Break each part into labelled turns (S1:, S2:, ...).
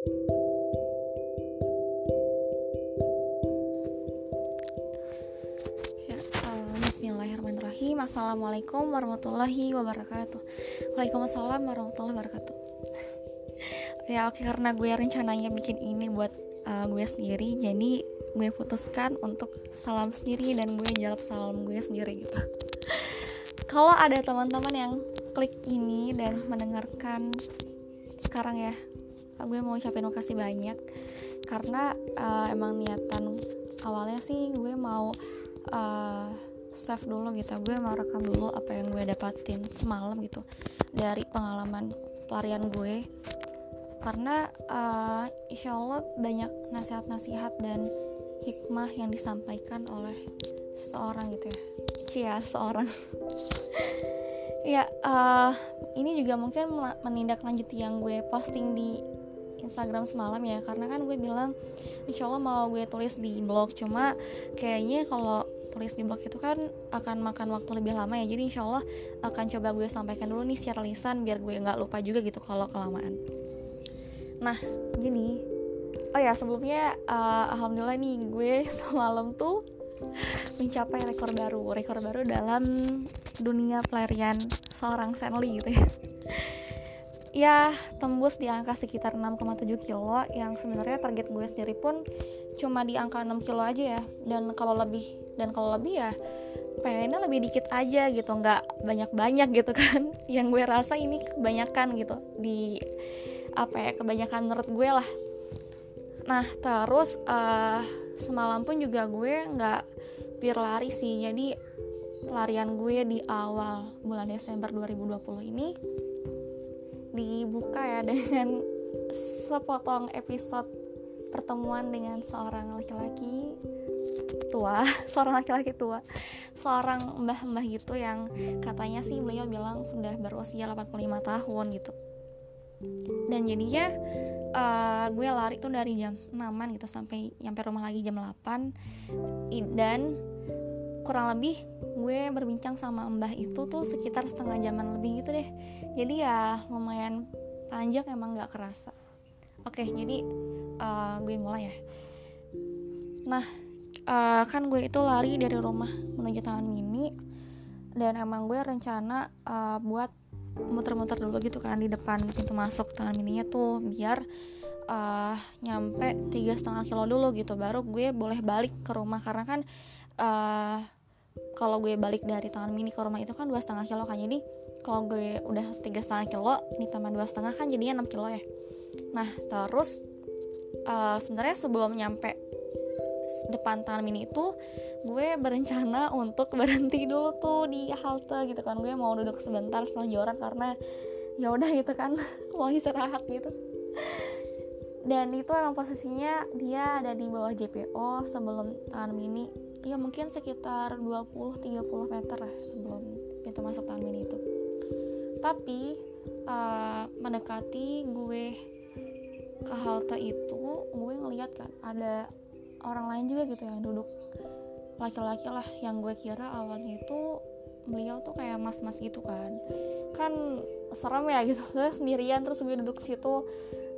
S1: Ya, uh, Bismillahirrahmanirrahim. Assalamualaikum warahmatullahi wabarakatuh. Waalaikumsalam warahmatullahi wabarakatuh. Ya oke karena gue rencananya bikin ini buat uh, gue sendiri Jadi gue putuskan untuk salam sendiri dan gue jawab salam gue sendiri gitu. Kalau ada teman-teman yang klik ini dan mendengarkan sekarang ya gue mau ucapin makasih banyak. Karena uh, emang niatan awalnya sih gue mau uh, save dulu gitu. Gue mau rekam dulu apa yang gue dapatin semalam gitu dari pengalaman pelarian gue. Karena uh, insya Allah banyak nasihat-nasihat dan hikmah yang disampaikan oleh seseorang gitu ya. Cia seorang. Ya uh, ini juga mungkin menindaklanjuti yang gue posting di Instagram semalam ya karena kan gue bilang insya Allah mau gue tulis di blog. Cuma kayaknya kalau tulis di blog itu kan akan makan waktu lebih lama ya. Jadi insya Allah akan coba gue sampaikan dulu nih secara lisan biar gue nggak lupa juga gitu kalau kelamaan. Nah gini. Oh ya sebelumnya uh, alhamdulillah nih gue semalam tuh mencapai rekor baru. Rekor baru dalam dunia pelarian seorang Senli gitu ya ya tembus di angka sekitar 6,7 kilo. Yang sebenarnya target gue sendiri pun cuma di angka 6 kilo aja ya. Dan kalau lebih dan kalau lebih ya pengennya lebih dikit aja gitu. Nggak banyak-banyak gitu kan. Yang gue rasa ini kebanyakan gitu. Di apa ya kebanyakan menurut gue lah. Nah terus uh, semalam pun juga gue nggak pure lari sih. Jadi pelarian gue di awal bulan Desember 2020 ini dibuka ya dengan sepotong episode pertemuan dengan seorang laki-laki tua, seorang laki-laki tua, seorang mbah-mbah gitu yang katanya sih beliau bilang sudah berusia 85 tahun gitu. Dan jadinya uh, gue lari tuh dari jam 6 gitu sampai nyampe rumah lagi jam 8 dan kurang lebih gue berbincang sama mbah itu tuh sekitar setengah jaman lebih gitu deh. Jadi ya lumayan panjang emang gak kerasa. Oke jadi uh, gue mulai ya. Nah uh, kan gue itu lari dari rumah menuju taman mini dan emang gue rencana uh, buat muter-muter dulu gitu kan di depan pintu masuk taman mininya tuh biar uh, nyampe tiga setengah kilo dulu gitu. Baru gue boleh balik ke rumah karena kan uh, kalau gue balik dari taman mini ke rumah itu kan dua setengah kilo kan. Jadi kalau gue udah tiga setengah kilo di taman dua setengah kan jadinya 6 kilo ya. Nah terus uh, sebenarnya sebelum nyampe depan taman mini itu gue berencana untuk berhenti dulu tuh di halte gitu kan. Gue mau duduk sebentar selonjoran karena ya udah gitu kan mau istirahat gitu. Dan itu emang posisinya dia ada di bawah JPO sebelum taman mini ya mungkin sekitar 20-30 meter lah sebelum pintu masuk taman itu. Tapi uh, mendekati gue ke halte itu gue ngeliat kan ada orang lain juga gitu yang duduk. Laki-laki lah yang gue kira awalnya itu beliau tuh kayak mas-mas gitu kan. Kan serem ya gitu gue sendirian terus gue duduk situ.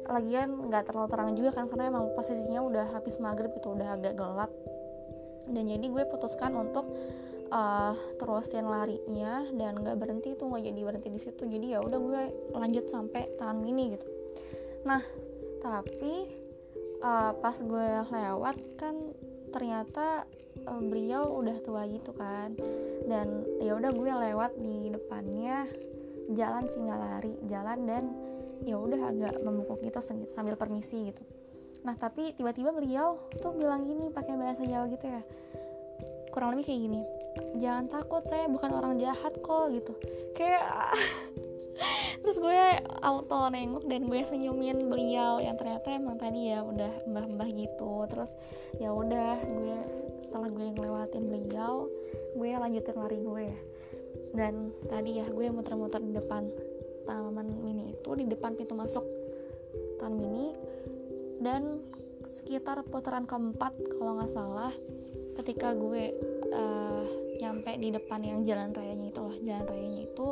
S1: Lagian nggak terlalu terang juga kan karena emang posisinya udah habis maghrib itu udah agak gelap dan jadi gue putuskan untuk uh, terusin larinya dan nggak berhenti tuh nggak jadi berhenti di situ. Jadi ya udah gue lanjut sampai tahan mini gitu. Nah tapi uh, pas gue lewat kan ternyata uh, beliau udah tua gitu kan. Dan ya udah gue lewat di depannya jalan singgah lari jalan dan ya udah agak membungkuk gitu sambil permisi gitu nah tapi tiba-tiba beliau tuh bilang gini pakai bahasa Jawa gitu ya. Kurang lebih kayak gini. Jangan takut saya bukan orang jahat kok gitu. Kayak terus gue auto nengok dan gue senyumin beliau yang ternyata emang tadi ya udah mbah-mbah gitu. Terus ya udah gue setelah gue ngelewatin beliau gue lanjutin lari gue. Dan tadi ya gue muter-muter di depan taman mini itu di depan pintu masuk taman mini dan sekitar putaran keempat kalau nggak salah ketika gue uh, nyampe di depan yang jalan rayanya itu loh jalan rayanya itu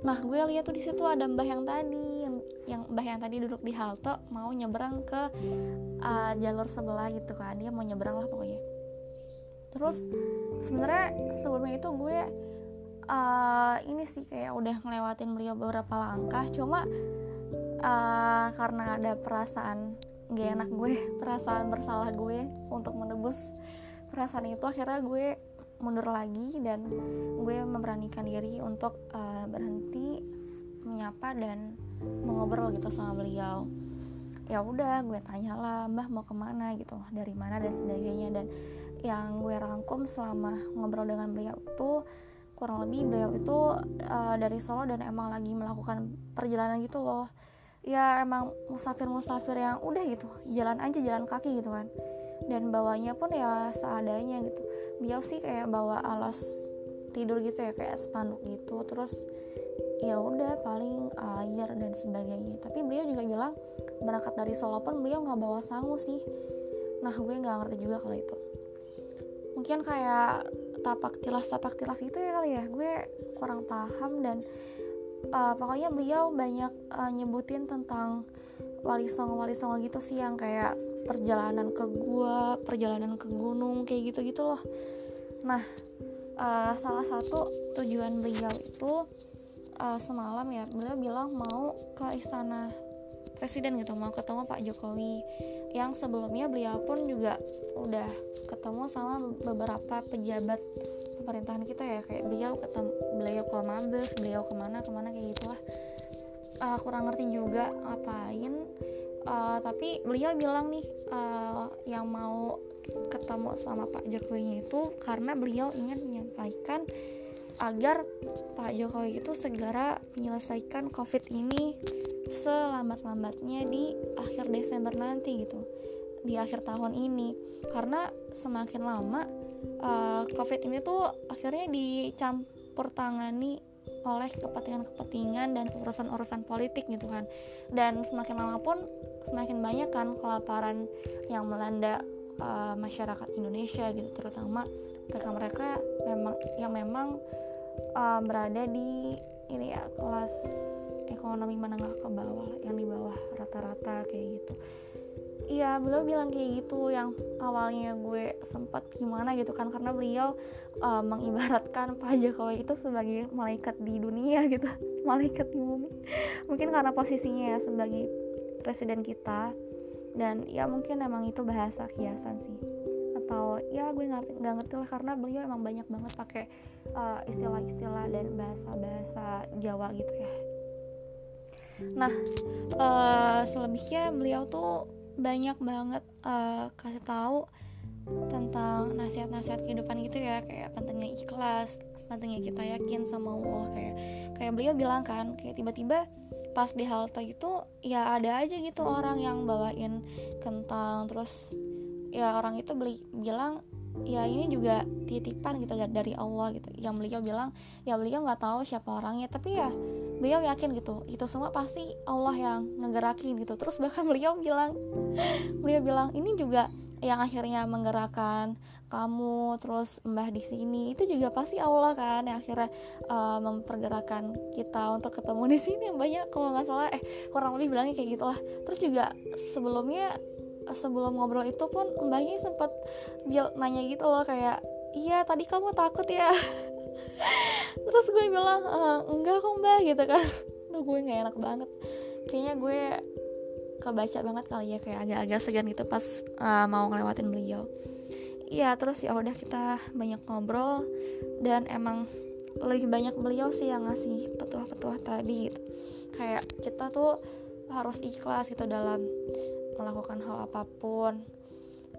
S1: nah gue lihat tuh di situ ada mbah yang tadi yang, yang mbah yang tadi duduk di halte mau nyebrang ke uh, jalur sebelah gitu kan dia mau nyebrang lah pokoknya. Terus sebenarnya sebelumnya itu gue uh, ini sih kayak udah ngelewatin beliau beberapa langkah cuma uh, karena ada perasaan gak enak gue perasaan bersalah gue untuk menebus. Perasaan itu akhirnya gue mundur lagi dan gue memberanikan diri untuk uh, berhenti menyapa dan mengobrol gitu sama beliau. Ya udah gue tanya lah mbah mau ke mana? gitu dari mana? dan sebagainya. Dan yang gue rangkum selama ngobrol dengan beliau itu kurang lebih beliau itu uh, dari Solo dan emang lagi melakukan perjalanan gitu loh ya emang musafir-musafir yang udah gitu jalan aja jalan kaki gitu kan. Dan bawanya pun ya seadanya gitu. Beliau sih kayak bawa alas tidur gitu ya kayak spanduk gitu. Terus ya udah paling air dan sebagainya. Tapi beliau juga bilang berangkat dari Solo pun beliau nggak bawa sangu sih. Nah gue nggak ngerti juga kalau itu. Mungkin kayak tapak tilas tapak tilas gitu ya kali ya. Gue kurang paham dan uh, pokoknya beliau banyak uh, nyebutin tentang wali songo wali songo gitu sih yang kayak perjalanan ke gua perjalanan ke gunung kayak gitu gitu loh. Nah uh, salah satu tujuan beliau itu uh, semalam ya beliau bilang mau ke istana presiden gitu mau ketemu Pak Jokowi. Yang sebelumnya beliau pun juga udah ketemu sama beberapa pejabat pemerintahan kita ya kayak beliau ketemu beliau ke Mabes beliau ke mana ke mana kayak gitulah. Uh, kurang ngerti juga ngapain. Uh, tapi beliau bilang nih uh, yang mau ketemu sama Pak Jokowi itu karena beliau ingin menyampaikan agar Pak Jokowi itu segera menyelesaikan COVID ini selambat-lambatnya di akhir Desember nanti gitu di akhir tahun ini. Karena semakin lama uh, COVID ini tuh akhirnya dicampur tangani oleh kepentingan-kepentingan dan urusan-urusan politik gitu kan. Dan semakin lama pun semakin banyak kan kelaparan yang melanda uh, masyarakat Indonesia gitu terutama mereka-mereka memang yang memang uh, berada di ini ya kelas ekonomi menengah ke bawah yang di bawah rata-rata kayak gitu iya beliau bilang kayak gitu yang awalnya gue sempat gimana gitu kan karena beliau uh, mengibaratkan Pak Jokowi itu sebagai malaikat di dunia gitu malaikat di bumi. Mungkin karena posisinya ya sebagai presiden kita dan ya mungkin emang itu bahasa kiasan sih. Atau ya gue ngerti nggak ngerti lah karena beliau emang banyak banget pakai uh, istilah-istilah dan bahasa-bahasa Jawa gitu ya. Nah uh, selebihnya beliau tuh banyak banget uh, kasih tahu tentang nasihat-nasihat kehidupan gitu ya kayak pentingnya ikhlas pentingnya kita yakin sama Allah kayak kayak beliau bilang kan kayak tiba-tiba pas di halte gitu ya ada aja gitu orang yang bawain kentang terus ya orang itu beli bilang ya ini juga titipan gitu dari Allah gitu. Yang beliau bilang ya beliau nggak tahu siapa orangnya tapi ya beliau yakin gitu itu semua pasti Allah yang ngegerakin gitu. Terus bahkan beliau bilang beliau bilang ini juga yang akhirnya menggerakkan kamu terus mbah di sini itu juga pasti Allah kan yang akhirnya uh, mempergerakan kita untuk ketemu di sini. Yang banyak kalau nggak salah eh kurang lebih bilangnya kayak gitulah. Terus juga sebelumnya sebelum ngobrol itu pun mbaknya sempat nanya gitu loh kayak iya tadi kamu takut ya terus gue bilang e, enggak kok mbak gitu kan. Duh gue nggak enak banget. Kayaknya gue kebaca banget kali ya kayak agak-agak segan gitu pas uh, mau ngelewatin beliau. Iya terus ya udah kita banyak ngobrol dan emang lebih banyak beliau sih yang ngasih petuah-petuah tadi gitu. Kayak kita tuh harus ikhlas gitu dalam melakukan hal apa pun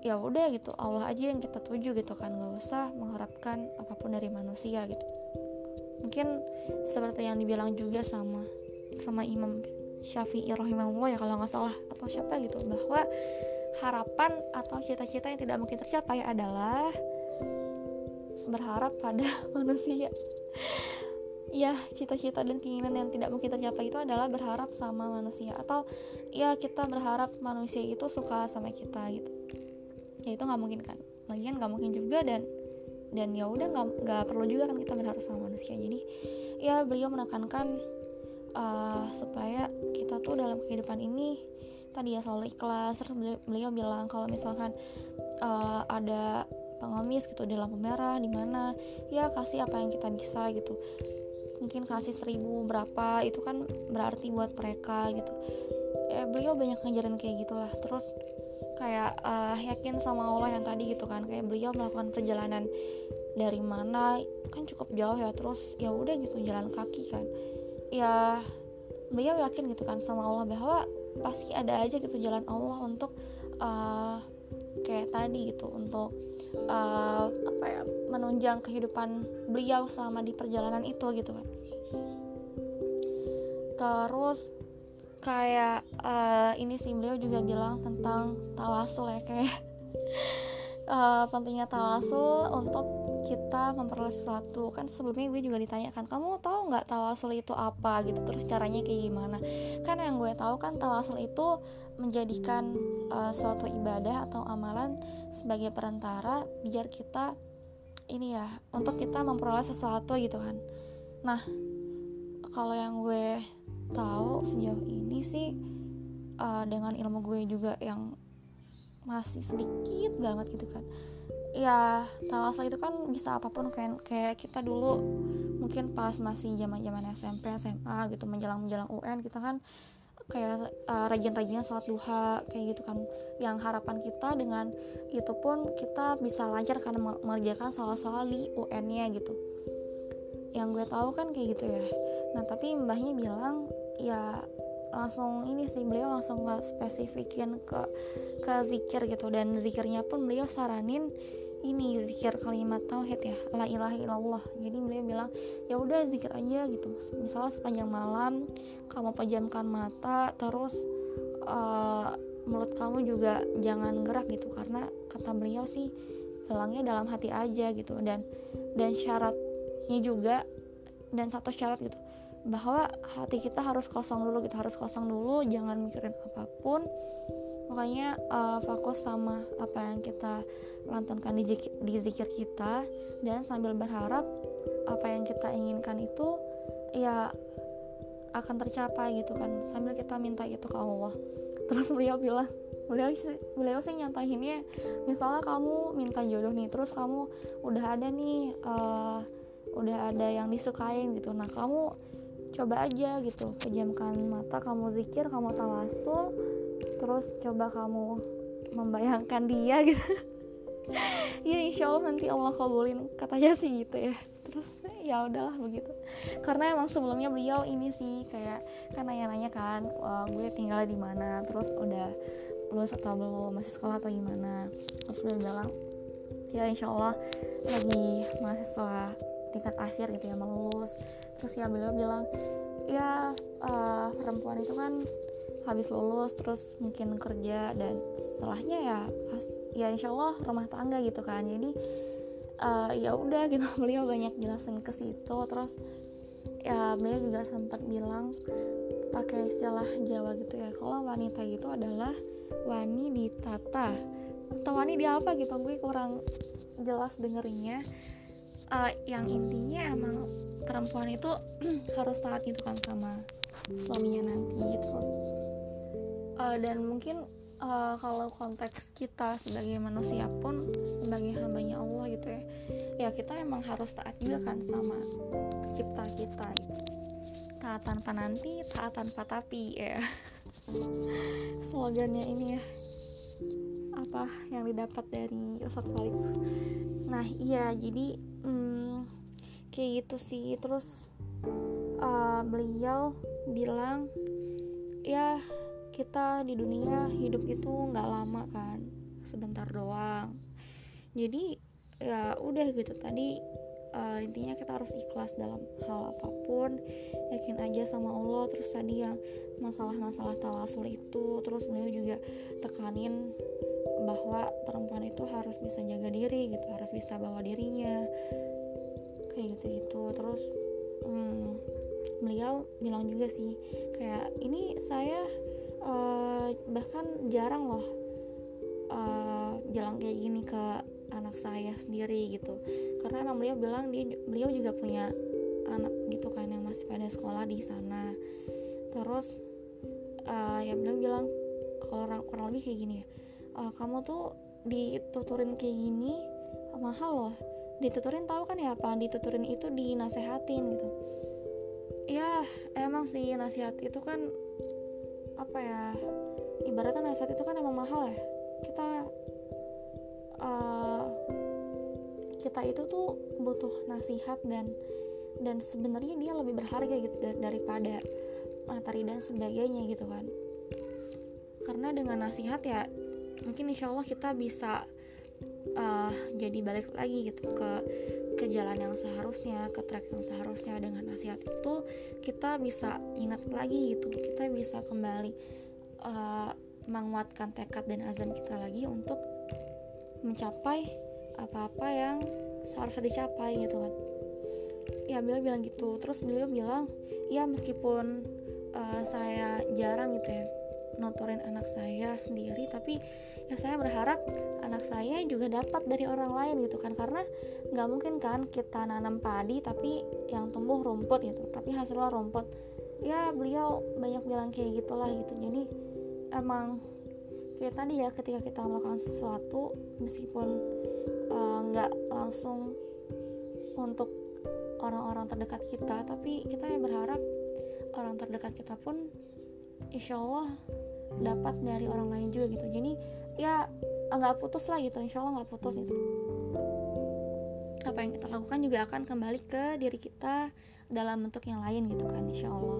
S1: ya udah gitu Allah aja yang kita tuju gitu kan. Nggak usah mengharapkan apa pun dari manusia gitu. Mungkin seperti yang dibilang juga sama sama Imam Syafi'i rahimahullah ya kalau nggak salah atau siapa gitu bahwa harapan atau cita-cita yang tidak mungkin tercapai adalah berharap pada manusia. Ya cita-cita dan keinginan yang tidak mungkin tercapai itu adalah berharap sama manusia atau ya kita berharap manusia itu suka sama kita gitu ya itu nggak mungkin kan. Lagian nggak mungkin juga dan dan ya udah nggak nggak perlu juga kan kita berharap sama manusia. Jadi ya beliau menekankan uh, supaya kita tuh dalam kehidupan ini tadi ya selalu ikhlas. Terus beliau bilang kalau misalkan uh, ada pengemis gitu di lampu merah di mana ya kasih apa yang kita bisa gitu. Mungkin kasih seribu berapa itu kan berarti buat mereka gitu. Ya beliau banyak ngajarin kayak gitulah. Terus kayak uh, yakin sama Allah yang tadi gitu kan. Kayak beliau melakukan perjalanan dari mana kan cukup jauh ya. Terus ya udah gitu jalan kaki kan. Ya beliau yakin gitu kan sama Allah bahwa pasti ada aja gitu jalan Allah untuk uh, kayak tadi gitu untuk uh, apa ya menunjang kehidupan beliau selama di perjalanan itu gitu kan. Terus kayak uh, ini sih beliau juga bilang tentang tawasul ya kayak uh, pentingnya tawasul untuk kita memperoleh sesuatu. Kan sebelumnya gue juga ditanyakan kamu tahu nggak tawasul itu apa? Gitu terus caranya kayak gimana. Kan yang gue tahu kan tawasul itu menjadikan uh, suatu ibadah atau amalan sebagai perantara biar kita ini ya untuk kita memperoleh sesuatu gitu kan. Nah kalau yang gue tahu sejauh ini sih uh, dengan ilmu gue juga yang masih sedikit banget gitu kan. Ya tawasul itu kan bisa apa pun kayak kayak kita dulu mungkin pas masih zaman zaman SMP SMA gitu menjelang menjelang UN kita kan kayak uh, rajin-rajinnya sholat duha kayak gitu kan. Yang harapan kita dengan itu pun kita bisa lancar karena mengerjakan soal-soal di UN-nya gitu. Yang gue tahu kan kayak gitu ya. Nah tapi mbahnya bilang ya langsung ini sih beliau langsung nggak spesifikin ke ke zikir gitu. Dan zikirnya pun beliau saranin ini zikir kalimat tauhid ya la ilaha illallah. Jadi beliau bilang ya udah zikir aja gitu misalnya sepanjang malam kamu pejamkan mata terus uh, mulut kamu juga jangan gerak gitu. Karena kata beliau sih hilangnya dalam hati aja gitu. Dan dan syaratnya juga dan satu syarat gitu bahwa hati kita harus kosong dulu gitu harus kosong dulu jangan mikirin apa pun. Makanya uh, fokus sama apa yang kita lantunkan di, di zikir kita. Dan sambil berharap apa yang kita inginkan itu ya akan tercapai gitu kan. Sambil kita minta itu ke Allah. Terus beliau bilang beliau beliau sih nyantainnya misalnya kamu minta jodoh nih terus kamu udah ada nih uh, udah ada yang disukain gitu. Nah kamu coba aja gitu. Pejamkan mata kamu zikir kamu tawasul terus coba kamu membayangkan dia gitu. Ya insya Allah nanti Allah kabulin. Katanya sih gitu ya. Terus ya udahlah begitu. Karena emang sebelumnya beliau ini sih kayak kan nanya-nanya kan uh, gue tinggal di mana? Terus udah lulus atau belum? Masih sekolah atau gimana? Terus dia bilang ya insya Allah lagi mahasiswa tingkat akhir gitu ya mau lulus terus ya beliau bilang ya uh, perempuan itu kan habis lulus terus mungkin kerja dan setelahnya ya pas ya insya Allah rumah tangga gitu kan. Jadi uh, ya udah gitu. Beliau banyak jelasin ke situ. Terus ya beliau juga sempat bilang pakai istilah Jawa gitu ya kalau wanita itu adalah wani ditata. Atau wani di apa gitu gue kurang jelas dengerinnya uh, yang intinya emang perempuan itu harus taat gitu kan sama suaminya nanti terus uh, dan mungkin uh, kalau konteks kita sebagai manusia pun sebagai hambanya Allah gitu ya ya kita emang harus taat juga kan sama pencipta kita gitu. taat tanpa nanti taat tanpa tapi ya. Slogannya ini ya apa yang didapat dari Ustadz Felix. Nah iya jadi hmm, kayak gitu sih. Terus uh, beliau bilang ya kita di dunia hidup itu nggak lama kan sebentar doang. Jadi ya udah gitu tadi uh, intinya kita harus ikhlas dalam hal apa pun yakin aja sama Allah. Terus tadi yang masalah-masalah tawasul itu terus beliau juga tekanin bahwa perempuan itu harus bisa jaga diri gitu harus bisa bawa dirinya. Kayak gitu gitu terus hmm, beliau bilang juga sih kayak ini saya uh, bahkan jarang loh uh, jalan kayak gini ke anak saya sendiri gitu. Karena emang beliau bilang dia beliau juga punya anak gitu kan yang pada sekolah di sana. Terus uh, ya bilang bilang kalau orang kurang lebih kayak gini ya uh, kamu tuh dituturin kayak gini mahal loh. Dituturin tahu kan ya apa? Dituturin itu dinasehatin gitu. Ya emang sih nasihat itu kan apa ya ibaratnya nasihat itu kan emang mahal ya. Kita uh, kita itu tuh butuh nasihat dan dan sebenarnya dia lebih berharga gitu daripada materi dan sebagainya gitu kan. Karena dengan nasihat ya mungkin insya Allah kita bisa uh, jadi balik lagi gitu ke ke jalan yang seharusnya ke track yang seharusnya. Dengan nasihat itu kita bisa ingat lagi gitu. Kita bisa kembali uh, menguatkan tekad dan azam kita lagi untuk mencapai apa-apa yang seharusnya dicapai gitu kan. Ya beliau bilang gitu. Terus beliau bilang ya meskipun uh, saya jarang gitu ya notorin anak saya sendiri tapi ya saya berharap anak saya juga dapat dari orang lain gitu kan. Karena nggak mungkin kan kita nanam padi tapi yang tumbuh rumput gitu tapi hasilnya rumput. Ya beliau banyak bilang kayak gitulah gitu. Jadi emang kayak tadi ya ketika kita melakukan sesuatu meskipun eh, nggak uh, langsung untuk orang-orang terdekat kita tapi kita yang berharap orang terdekat kita pun insya Allah dapat dari orang lain juga gitu. Jadi ya nggak putus lah gitu. Insya Allah nggak putus itu apa yang kita lakukan juga akan kembali ke diri kita dalam bentuk yang lain gitu kan insya Allah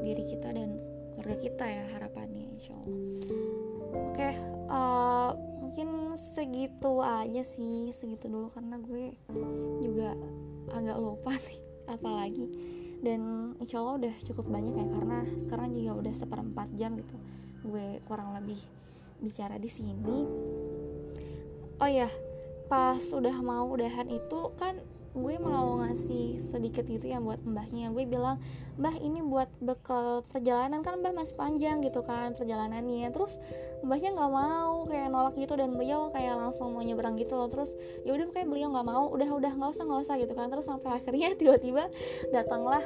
S1: diri kita dan keluarga kita ya harapannya insya Allah oke uh, mungkin segitu aja sih. Segitu dulu karena gue juga agak lupa nih apalagi dan insya Allah udah cukup banyak ya karena sekarang juga udah seperempat jam gitu. Gue kurang lebih bicara di sini. Oh ya pas udah mau udahan itu kan gue mau ngasih sedikit gitu ya buat mbahnya. Gue bilang mbah ini buat bekal perjalanan. Kan mbah masih panjang gitu kan perjalanannya. Terus mbahnya nggak mau kayak nolak gitu dan beliau kayak langsung mau nyebrang gitu loh. Terus ya udah kayak beliau nggak mau. Udah udah nggak usah nggak usah gitu kan. Terus sampai akhirnya tiba-tiba datanglah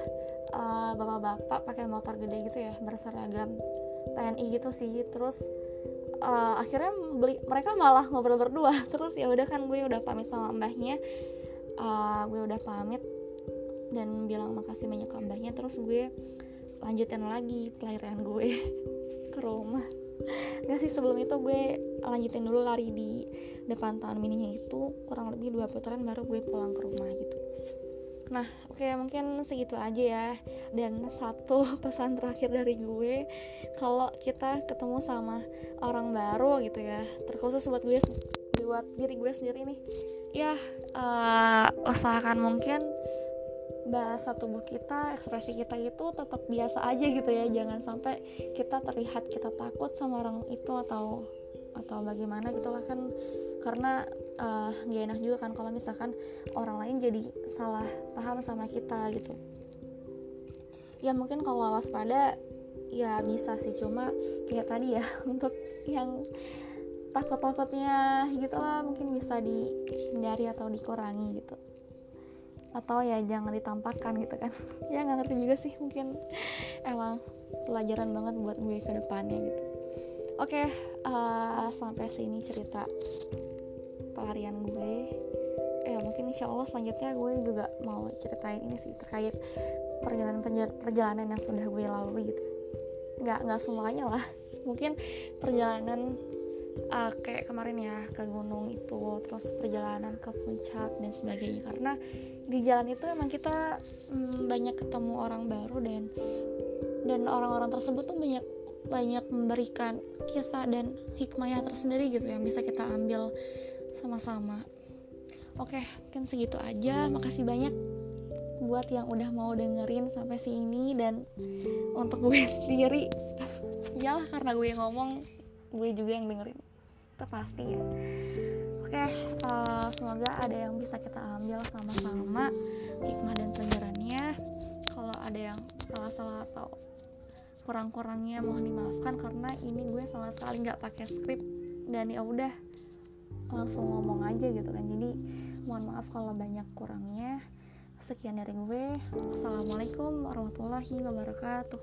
S1: uh, bapak-bapak pakai motor gede gitu ya berseragam TNI gitu sih. Terus uh, akhirnya beli mereka malah ngobrol berdua. Terus ya udah kan gue udah pamit sama mbahnya uh, gue udah pamit dan bilang makasih banyak ke mbahnya terus gue lanjutin lagi pelarian gue ke rumah. Gak sih sebelum itu gue lanjutin dulu lari di depan taman mininya itu. Kurang lebih dua putaran baru gue pulang ke rumah gitu. Nah, oke okay, mungkin segitu aja ya. Dan satu pesan terakhir dari gue, kalau kita ketemu sama orang baru gitu ya, terkhusus buat gue buat diri gue sendiri nih ya uh, usahakan mungkin bahasa tubuh kita, ekspresi kita itu tetap biasa aja gitu ya. Jangan sampai kita terlihat kita takut sama orang itu atau atau bagaimana gitu lah kan karena uh, gak enak juga kan kalau misalkan orang lain jadi salah paham sama kita gitu. Ya mungkin kalau waspada ya bisa sih cuma kayak tadi ya untuk yang takut-takutnya gitu lah mungkin bisa dihindari atau dikurangi gitu. Atau ya jangan ditampakkan gitu kan. Ya nggak ngerti juga sih mungkin emang pelajaran banget buat gue ke depannya gitu. Oke okay, uh, eh, sampai sini cerita pelarian gue. Eh mungkin insya Allah selanjutnya gue juga mau ceritain ini sih terkait perjalanan perjalanan yang sudah gue lalui gitu. Nggak nggak semuanya lah. Mungkin perjalanan uh, kayak kemarin ya ke gunung itu terus perjalanan ke puncak dan sebagainya. Karena di jalan itu emang kita mm, banyak ketemu orang baru dan dan orang-orang tersebut tuh banyak banyak memberikan kisah dan hikmahnya tersendiri gitu yang bisa kita ambil sama-sama. Oke mungkin segitu aja. Makasih banyak buat yang udah mau dengerin sampai sini dan untuk gue sendiri. Iyalah karena gue ngomong gue juga yang dengerin. Itu pasti ya. Oke uh, semoga ada yang bisa kita ambil sama-sama hikmah dan pelajarannya kalau ada yang salah-salah atau kurang-kurangnya mohon dimaafkan karena ini gue sama sekali nggak pakai skrip. Dan ya udah langsung ngomong aja gitu kan. Jadi mohon maaf kalau banyak kurangnya. Sekian dari gue. Assalamualaikum warahmatullahi wabarakatuh